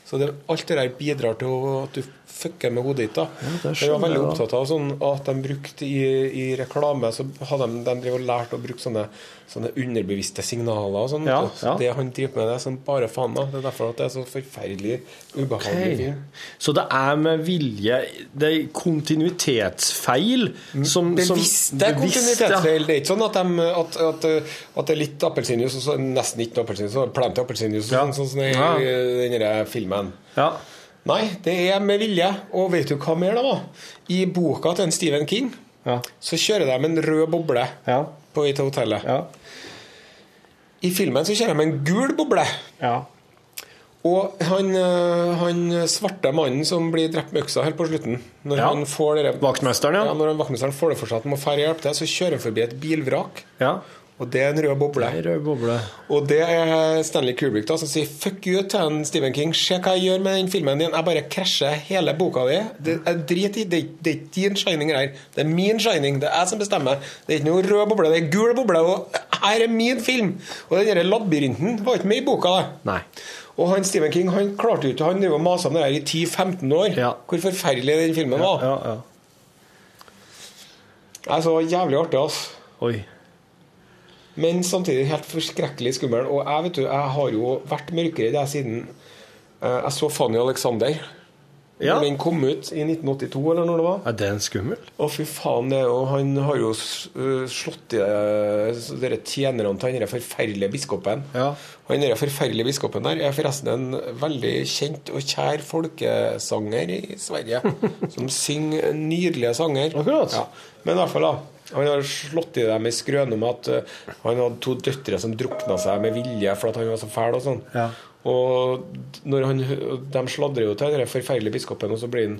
Så det, alt det der bidrar til å, at du fucker med hodet ditt. da Ja, Jeg var veldig opptatt av sånn at de brukte i, i reklame Så hadde de, de drev og lært å bruke sånne, sånne underbevisste signaler og sånn. Ja, ja. Det han driver med, det er sånn bare faen. da Det er derfor at det er så forferdelig ubehagelig Okay. Så det er med vilje Det er kontinuitetsfeil som Det som- bevisst, kontinuitetsfeil. Det er ikke sånn at, de, at, at, at det er litt appelsinjuice og så nesten ikke appelsinjuice. Så plenty appelsinjuice, Ja. sånn, sånn som i Ja. i den der filmen. Ja. Nei, det er med vilje. Og vet du hva mer, da? var? I boka til en Stephen King Ja. så kjører de en rød boble Ja. på vei til hotellet. Ja. I filmen så kjører de en gul boble. ja. Og han, øh, han svarte mannen som blir drept med øksa helt på slutten Når Ja. han får dere, Vaktmesteren, ja. ja, Når han vaktmesteren får det for seg at han må fære hjelpe til, så kjører han forbi et bilvrak. ja. Og det er en rød boble. Ei rød boble. Og det er Stanley Kubrick da som sier 'fuck you' til en Stephen King. Se hva jeg gjør med den filmen din. Jeg bare krasjer hele boka di. Det er drit i. Det, er- er ikke din shining her. Det er min shining. Det er jeg som bestemmer. Det er ikke noe rød boble, det er gul boble. Og her er min film. Og den der labyrinten var ikke med i boka. da Nei. Og han Stephen King han klarte jo ikke Han drev og masa om det her i 10-15 år. Ja. Hvor forferdelig den filmen var. Ja, ja. Det er så jævlig artig, altså. Oi. Men samtidig helt forskrekkelig skummel. Og jeg vet du, jeg har jo vært mørkere det siden eh, jeg så Fanny Alexander. Ja. Når den kom ut i 1982, eller når det var. Er den skummel? Å, fy faen. Det, er jo- han har jo øh, slått i så dere tjenerne til den der forferdelige biskopen. Ja. Han der forferdelige biskopen der er forresten en veldig kjent og kjær folkesanger i Sverige. *laughs* som synger nydelige sanger. Akkurat. Ja. Men i hvert fall, da. Han har slått i det med skrøne om at øh, han hadde to døtre som drukna seg med vilje fordi han var så fæl og sånn. Ja. Og når han, de sladrer jo til den forferdelige biskopen, og så blir han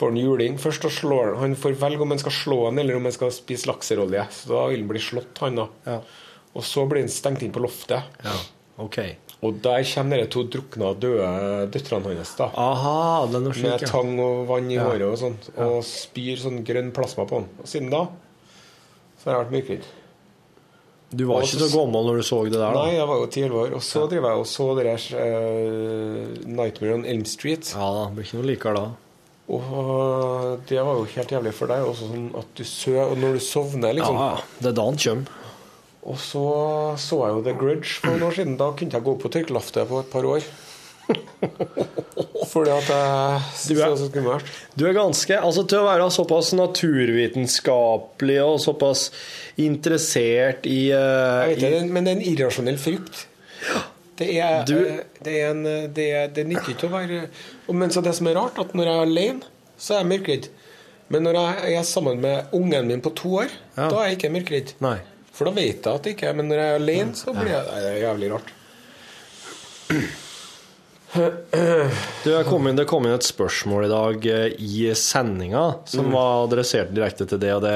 får han juling først og slår han. Han får velge om han skal slå han eller om han skal spise lakserolje. Så da vil han bli slått, han da. Ja. Og så blir han stengt inn på loftet. Ja. OK. Og der kommer de to drukna, døde døtrene hans da. Aha, det er Med slik, ja. tang og vann i Ja. håret og sånt. Og spyr sånn grønn plasma på han. Og siden da så har jeg vært mørkredd. Du var ikke så gammel når du så det der, da? Nei, jeg var jo ti år. Og så driver jeg og så det der uh, Nightmare on Elm Street. Ja da, blir ikke noe likere da. Og det var jo helt jævlig for deg. Også sånn at du sø, og når du sovner, liksom. Ja, ja. Det er da han kommer. Og så så jeg jo The Grudge for noen år siden. Da kunne jeg gå på tørkeloftet på et par år. *laughs* Fordi at jeg syns det er så skummelt. Du er ganske Altså, til å være såpass naturvitenskapelig og såpass interessert i, uh, Jeg vet det, men det er en irrasjonell frykt. Det er, Du- eh, det er en Det, er, det nytter ikke å være Men så det som er rart, at når jeg er alene, så er jeg mørkredd. Men når jeg er sammen med ungen min på to år, Ja. da er jeg ikke mørkredd. For da vet jeg at det ikke er Men når jeg er alene, så blir jeg Det er jævlig rart. Du, kom inn, det kom inn et spørsmål i dag eh, i sendinga som Mm. var adressert direkte til det, og det,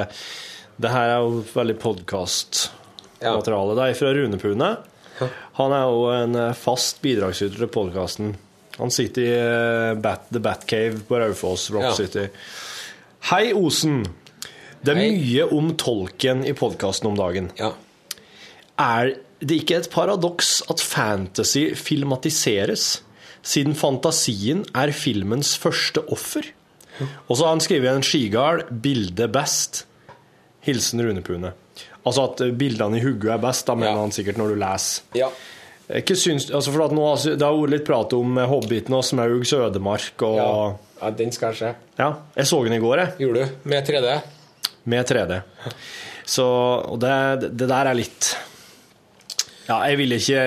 det her er jo veldig podkastmateriale. Det er fra Rune Pune. Han er jo en eh, fast bidragsyter til podkasten. Han sitter i eh, Bat, The Batcave på Raufoss, Rock Ja. City. Hei, Osen. Det er Hei. mye om tolken i podkasten om dagen. Ja. Er det ikke et paradoks at fantasy filmatiseres, siden fantasien er filmens første offer? Og så har han skrevet en skigal 'Bildet best'. Hilsen Rune Pune. Altså at eh, bildene i hodet er best, da mener Ja. han sikkert når du leser. ja. Ikke syns, altså for at nå, har- Det har vært litt prat om eh, Hobbiten og Smaugs ødemark og ja. ja den skal se. ja. Jeg så den i går, jeg. Gjorde du? Med 3D? Med 3D. Så, og det, det der er litt Ja, jeg vil ikke,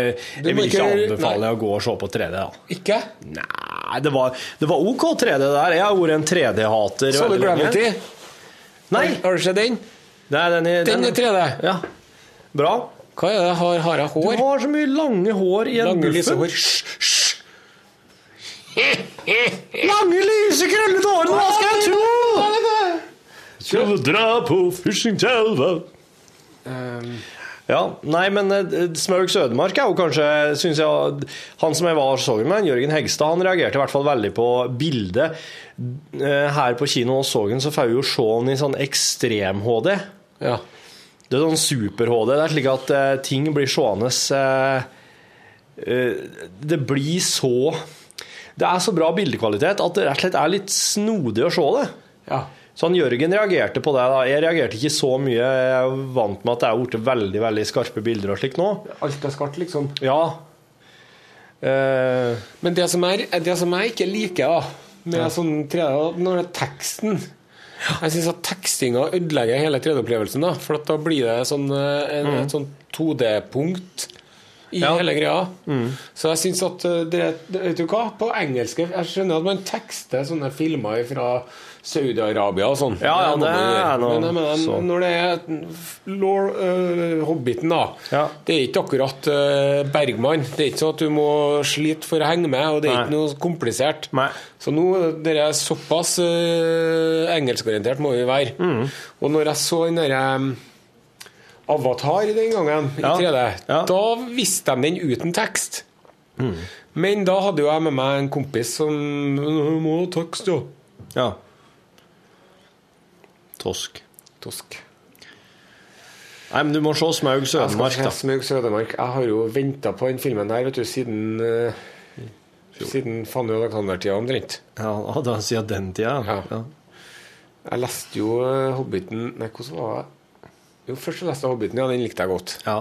jeg vil ikke anbefale nei. å gå og se på 3D, da. Ikke? Nei, det var, det var OK 3D det der. Jeg har vært en 3D-hater Så du. Gravity? Nei, Har du sett den? er den i Den er 3D. Ja. Bra. Hva er det? Har, har jeg Du har så mye lange hår i en Lange, lyse hår. Hysj, hysj. Lange, lyse, krøllete hår! Hva skal jeg tro? Skal vi dra på fishingtelva? Ja, nei, men Smaug Sødemark er jo kanskje, synes jeg Han som jeg var og så med, Jørgen Hegstad, han reagerte i hvert fall veldig på bildet. Eh, Her på kino og så den, så får vi jo se han i sånn ekstrem-HD. Ja. Det er sånn super-HD. Det er slik at eh, ting blir seende eh, eh, Det blir så Det er så bra bildekvalitet at det rett og slett er litt snodig å se det. ja. Så han Jørgen reagerte på det. da. Jeg reagerte ikke så mye. Jeg er vant med at det er blitt veldig veldig skarpe bilder og slikt nå. Alt er skarpt, liksom. Ja. Eh, Men det som, er, det som jeg ikke liker da, med sånn 3D, når det er teksten Jeg syns at tekstinga ødelegger hele 3D-opplevelsen. da, For at da blir det sånn, en, en, et sånn 2D-punkt i Ja. hele greia. Så jeg syns at eh, det, Vet du hva? På engelsk Jeg skjønner at man tekster sånne filmer fra Saudi-Arabia og sånn. Ja, ja, det er noe Men men, så. når det er Lord, uh, Hobbiten, da Ja. Det er ikke akkurat uh, Bergman. Det er ikke sånn at du må slite for å henge med, og det er Nei. ikke noe komplisert. Nei. Så nå det er såpass uh, engelskorientert må vi være. Mm. Og når jeg så den derre um, Avatar den gangen i 3D, Ja. da visste de den uten tekst. Mm. Men da hadde jo jeg med meg en kompis som «Øh, må ha tekst, jo. ja. Tosk. Tosk. Nei, men du må se Smaugs Jeg skal ødemark, se da. Smaug Sødemark. Jeg har jo venta på den filmen der vet du, siden uh, Siden Fanny Alexander-tida omtrent. Ja, da sier den tida. Ja. Ja. Jeg leste jo eh, Hobbiten Nei, hvordan var det? Jo, først jeg leste jeg Hobbiten, ja, den likte jeg godt. Ja.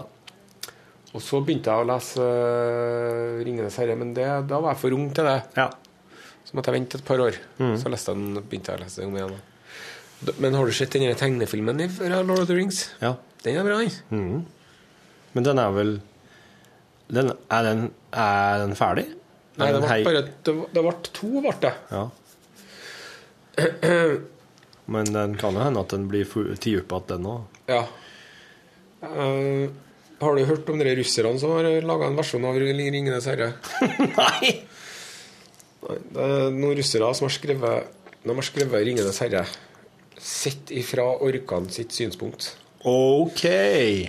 Og så begynte jeg å lese uh, 'Ringenes herre', men det, da var jeg for ung til det. ja. Så måtte jeg vente et par år. Så leste jeg den, begynte jeg å lese den om igjen. da. Men har du sett den tegnefilmen fra Lord of the Rings? ja. Den er bra, den. Men den er vel den, er, den, er den ferdig? Nei, Er det ble bare det, det ble to, ble det. Ja. Men den kan jo hende at den blir tatt opp igjen, den òg. Ja. Uh, har du hørt om de russerne som har laga en versjon av 'Ringenes herre'? *laughs* Nei! Nei, Det er noen russere som har skrevet De har skrevet 'Ringenes herre' sett ifra orkene sitt synspunkt. OK.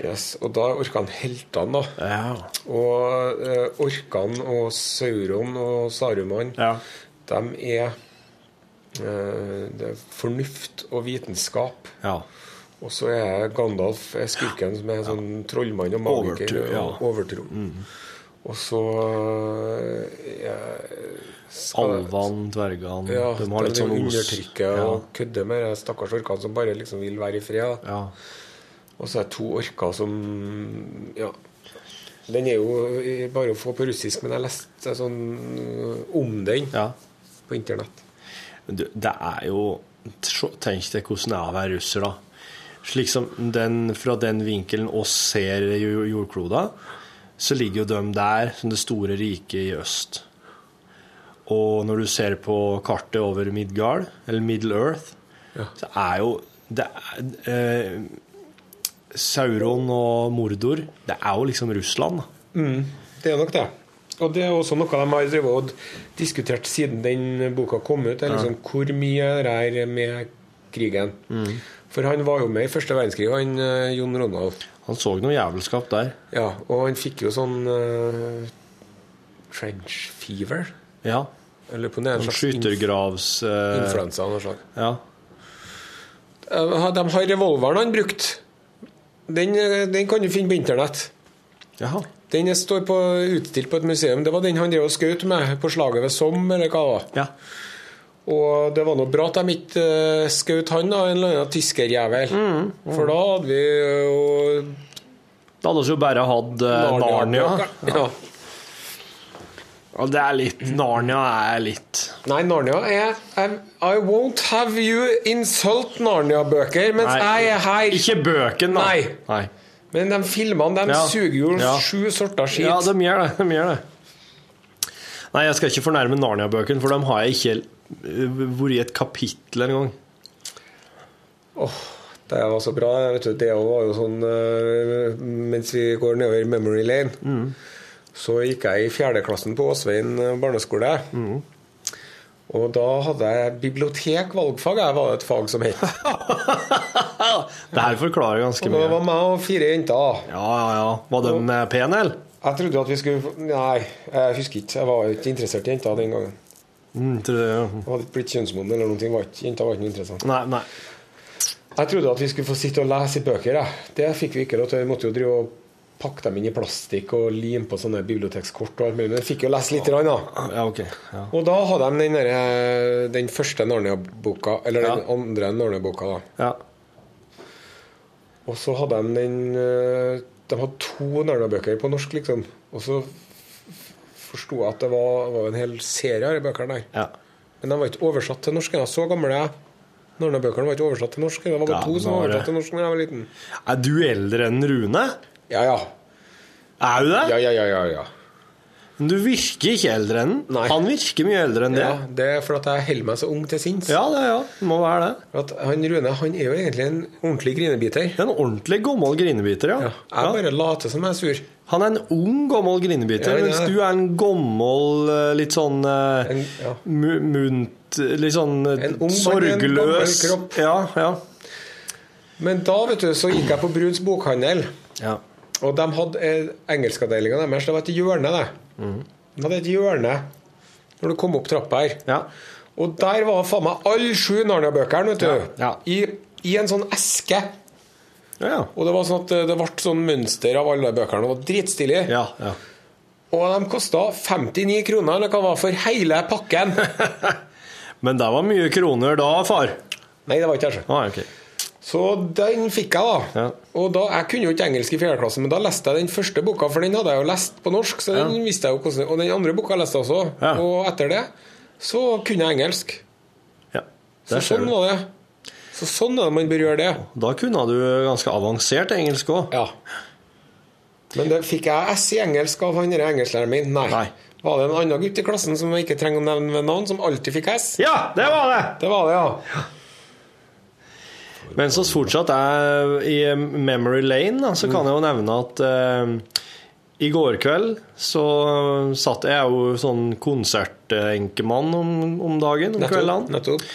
Yes, og da er orkene heltene, da. Ja. Og eh, orkene og Sauron og Saruman, ja. de er eh, Det er fornuft og vitenskap. ja. Og så er Gandalf er skurken som er sånn trollmann og magiker. Overtro, og overtro. Og så eh, skal- Alvene, dvergene Ja, De har litt sånn undertrykker Ja. og kødder med de stakkars orkene som bare liksom vil være i fred. Ja. Og så er det to orker som Ja. Den er jo bare å få på russisk, men jeg leste sånn eh, om den ja. på internett. Du, det er jo Tenk deg hvordan det er å være russer, da. Slik som den, Fra den vinkelen oss ser jo- jordkloda, så ligger jo de der som det store riket i øst. Og når du ser på kartet over Midgard, eller Middle Earth, Ja. så er jo det er, eh, Sauron og Mordor, det er jo liksom Russland. Mm, Det er nok det. Og det er også noe de har drevet og diskutert siden den boka kom ut. Det er liksom Hvor mye det er med krigen? For han var jo med i første verdenskrig, han eh, Jon Ronald. Han så noe jævelskap der. Ja, og han fikk jo sånn eh, trench fever. Ja. Eller på en Sånn slags inf skyttergravs... eh, influensa av noe slag. ja. Eh, De har revolveren han brukte. Den, eh, den kan du finne på internett. Jaha. Den står på, utstilt på et museum. Det var den han drev og skjøt med på slaget ved Somme, eller hva det var. Ja. Og det var noe bra at de ikke uh, skjøt han, da, en eller annen tyskerjævel. Mm. For da hadde vi jo Da hadde vi jo bare hatt uh, Narnia. Ja. Og det er litt Narnia er litt Nei, Narnia er I, I won't have you insult Narnia-bøker mens Nei, jeg er her. Ikke bøken, da. Nei. Nei. Men de filmene de Ja. suger jo Ja. sju sorter skit. Ja, de gjør det. De gjør det. Nei, jeg skal ikke fornærme Narnia-bøkene, for dem har jeg ikke vært i et kapittel engang. Det var så bra. Det var jo sånn eh, Mens vi går nedover memory lane, Mm. Så gikk jeg i fjerdeklassen på Åsveien eh, barneskole. Mm. Og da hadde jeg bibliotek, valgfag. Jeg var et fag som het. *laughs* Det her forklarer ganske Og det mye. var meg og fire jenter. Ja, ja, ja. Var de eh, pene, eller? Jeg trodde at vi skulle Nei, jeg husker ikke. Jeg var ikke interessert i jenter den gangen. Mm, tror jeg, Jeg hadde ikke blitt kjønnsmoden eller noen ting. Jenter var ikke noe interessant. Nei, nei. Jeg trodde at vi skulle få sitte og lese i bøker. Jeg. Det fikk vi ikke lov til. Vi måtte jo drive og pakke dem inn i plastikk og lime på sånne bibliotekskort. og alt mulig. Men jeg fikk jo lese litt. Grann, da. Ja, okay. Ja. Og da hadde de den, der, den første Narnia-boka, eller den Ja. andre Narnia-boka. da. ja. Og så hadde de den eh, De hadde to Narnia-bøker på norsk, liksom. Og så forsto jeg at det var, var en hel serie av de bøkene der. ja. Men de var ikke oversatt til norsk. Så gamle er jeg. Narnia-bøkene var ikke oversatt til norsk. Det var bare Ja, to som var oversatt til norsk da jeg var liten. Er du eldre enn Rune? Ja, ja. Er du det? Ja, ja, ja, ja, ja. Men du virker ikke eldre enn Nei. Han virker mye eldre enn det. ja det er for at jeg holder meg så ung til sinns. Ja, det ja. Det må være det. For At han Rune han er jo egentlig en ordentlig grinebiter. En ordentlig gammel grinebiter, ja. Ja. Jeg bare later som jeg er sur. Han er en ung, gammel grinebiter, Ja, mens du er en gammel, eh, litt sånn uh, En, ja. munt Litt sånn eh, En ung sorgløs en gammel kropp. Ja, ja. Men da vet du, så gikk jeg på Bruns bokhandel, ja. Og de hadde eh, engelskavdelinga deres. Det var et hjørne, det. Mm. De hadde et hjørne når du kom opp trappa her. ja. Og der var faen meg alle sju Narnia-bøkene, vet du. Ja, ja. I, I en sånn eske. Ja, ja. Og det var sånn at eh, det ble sånn mønster av alle bøkene. Det var dritstilig. ja, ja. Og de kosta 59 kroner, eller hva det var, for hele pakken. *laughs* Men det var mye kroner da, far. Nei, det var ikke det. Ah, ok. Så den fikk jeg, da. Ja. Og da, Jeg kunne jo ikke engelsk i fjerde klasse, men da leste jeg den første boka, for den hadde jeg jo lest på norsk. Så den visste jeg jo hvordan Og den andre boka leste jeg også. Ja. Og etter det så kunne jeg engelsk. Ja, Så der ser sånn var det. Så sånn er det man bør gjøre det. Da kunne du ganske avansert engelsk òg. Ja. Men det fikk jeg S i engelsk av han engelsklæreren min? Nei. Nei. Var det en annen gutt i klassen som jeg ikke trenger å nevne ved navn, som alltid fikk S? Ja, det var det! Det var det, ja. Mens vi fortsatt er i memory lane, da, så kan jeg jo nevne at uh, i går kveld så satt jeg jo sånn konsertenkemann om, om dagen, om kveldene. Nettopp.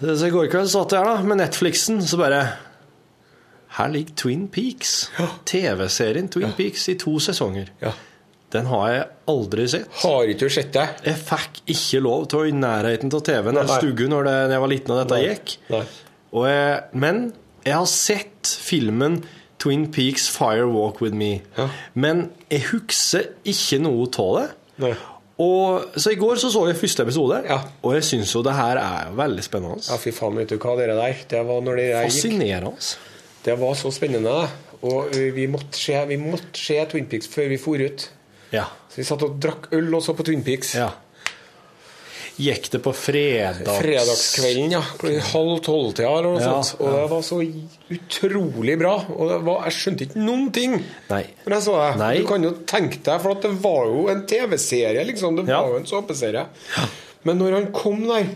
Så i går kveld satt jeg da med Netflixen, så bare Her ligger Twin Peaks. TV-serien Twin Peaks i to sesonger. Ja. Den har jeg aldri sett. Har ikke du sett det? Jeg fikk ikke lov til å i nærheten av TV-en eller Nei. stuggen når, det, når jeg var liten og dette gikk. Nei. Jeg, men jeg har sett filmen Twin Peaks Fire Walk With Me. Ja. Men jeg husker ikke noe av det. Nei. Og, så i går så, så jeg første episode, Ja. og jeg syns jo det her er veldig spennende. Ja, fy faen, vet du hva dere der Det var når dere Fascinerende. gikk. Det var så spennende. Og vi måtte se, vi måtte se Twin Peaks før vi for ut. Ja. Så vi satt og drakk øl og så på Twin Peaks. ja. Gikk det på fredags... Fredagskvelden, ja. Halv tolv-tida eller noe Ja, sånt. Og det var så utrolig bra. Og det var, jeg skjønte ikke noen ting Nei. når jeg så det. Nei. Du kan jo tenke deg, for det var jo en TV-serie, liksom. Det Ja. var jo en såpeserie. Men når han kom der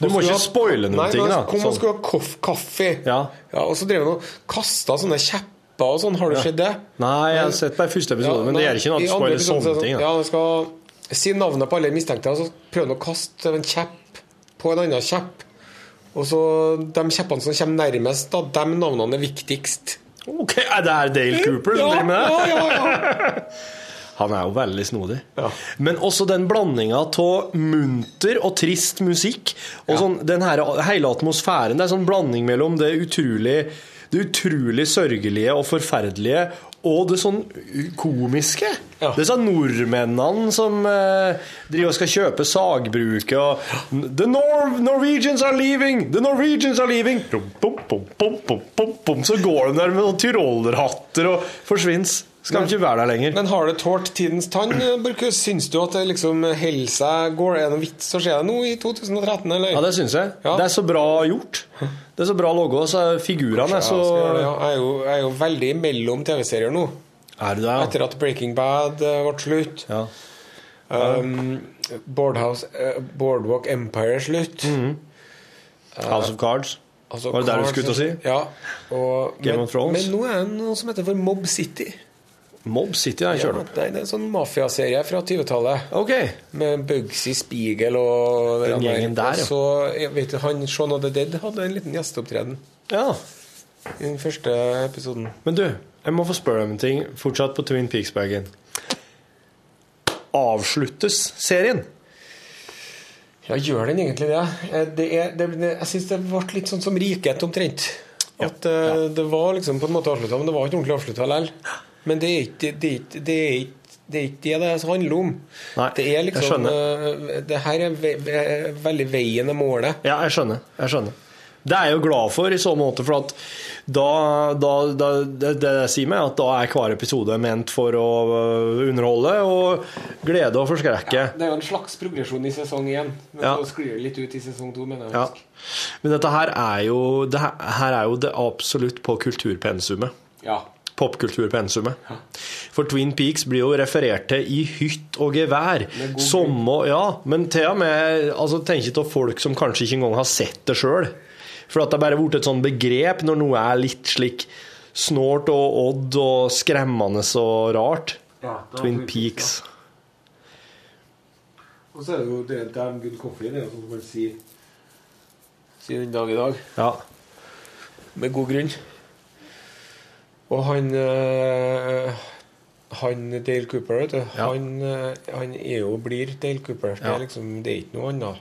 Du må ikke spoile noen Nei, ting, da. kom og Sånn. skulle ha koff, kaffe, Ja. og så drev han og kasta sånne kjepper og sånn. Har du sett det? Nei, jeg har sett bare første episode, men det gjør ikke noe at du andre spoile episoden så er sånne ting. sånn- Da. Ja, det skal si navnet på alle mistenkte, og så prøver han å kaste en kjepp på en annen kjepp. Og så de kjeppene som kommer nærmest, da, de navnene er viktigst. Ok, er det er Dale Cooper som Ja, driver med det? ja, ja, ja. *laughs* Han er jo veldig snodig. Ja. Men også den blandinga av munter og trist musikk. Og sånn, den her, hele atmosfæren. Det er sånn blanding mellom det utrolig, det utrolig sørgelige og forferdelige og det sånn komiske. Ja. sånn nordmennene som eh, driver og skal kjøpe sagbruket og The Nor Norwegians are leaving! The Norwegians are leaving! Bom, bom, bom. Så går de der med noen tyrollerhatter og forsvinner. Skal de ikke være der lenger. Men har det tålt tidens tann, Børkhus? Syns du at det liksom holder seg Går det noen vits å se det nå i 2013, eller? Ja, det syns jeg. Ja. Det er så bra gjort. Det er så bra logo. Så figurene er så ja. jeg, er jo, jeg er jo veldig mellom TV-serier nå. Er du det? ja? Etter at Breaking Bad eh, ble slutt. Ja. Um, Boardhouse, eh, Boardwalk Empire slutt. House of Cards. Altså, Var det der du skulle til å si? Ja. Og, Game men, of Thrones? Men nå er det noe som heter for Mob City. Mob City jeg Ja, kjørt opp. det er en sånn mafiaserie fra 20-tallet. Ok. Med Bugsy Spiegel og Den gjengen der, ja. Så, jeg vet han Shaun of the Dead hadde en liten gjesteopptreden Ja. i den første episoden. Men du, jeg må få spørre deg om en ting. Fortsatt på Twin Peaks-bagen. Avsluttes serien? Ja, gjør den egentlig det? Eh, det, er, det, det jeg syns det ble litt sånn som Riket omtrent. At eh, det var liksom på en måte avslutta, men det var ikke ordentlig avslutta likevel. Men det er ikke det, er det, er det er ikke det det handler om. Nei, det er jeg liksom skjønner. eh, Det her er ve ve veldig veien er målet. Ja, jeg skjønner. Jeg skjønner. Det er jeg jo glad for i så måte, for at da, da, da det, det sier meg at da er hver episode ment for å øh, underholde og glede og forskrekke. Det er jo en slags progresjon i sesong én, men Ja. så sklir det litt ut i sesong to, mener jeg. Ja. Men dette her er jo det her, her er jo det absolutt på kulturpensumet. Ja. Popkulturpensumet. For Twin Peaks blir jo referert til i hytt og gevær. Som å Ja, men til og med altså, Tenk ikke til folk som kanskje ikke engang har sett det sjøl. For at det er har blitt et sånt begrep når noe er litt slik snålt og odd og skremmende og rart. Ja, Twin Peaks. Peaks. Og så er det jo det Damn Gunn det er jo sånn som man sier Sier den dag i dag. Ja. Med god grunn. Og han eh, Han Dale Cooper, vet du. Ja. Han, eh, han er jo blir Dale Cooper. Det Ja. er liksom Det er ikke noe annet.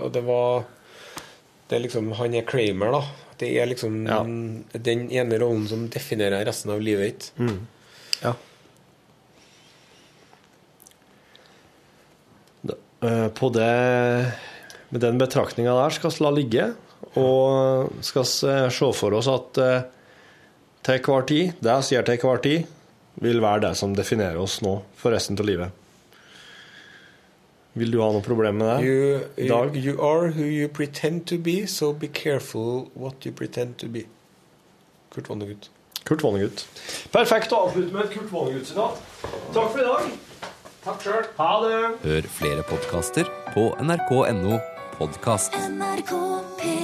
Og det var Det er liksom Han er Kramer, da. Det er liksom Ja. den ene rollen som definerer resten av livet ditt. ja. Eh, På det Med den betraktninga der skal vi la ligge. Og skal vi se for oss at til hver tid, det vi gjør til hver tid, vil være det som definerer oss nå for resten av livet. Vil du ha noe problem med det? You, you, Dag? you are who you pretend to be, so be careful what you pretend to be. Kurt Vonnegut. Kurt Vonnegut. Perfekt å avslutte med et Kurt Vonnegut-sitat. Takk for i dag. Takk sjøl. Ha det. Hør flere podkaster på nrk.no podkast. NRK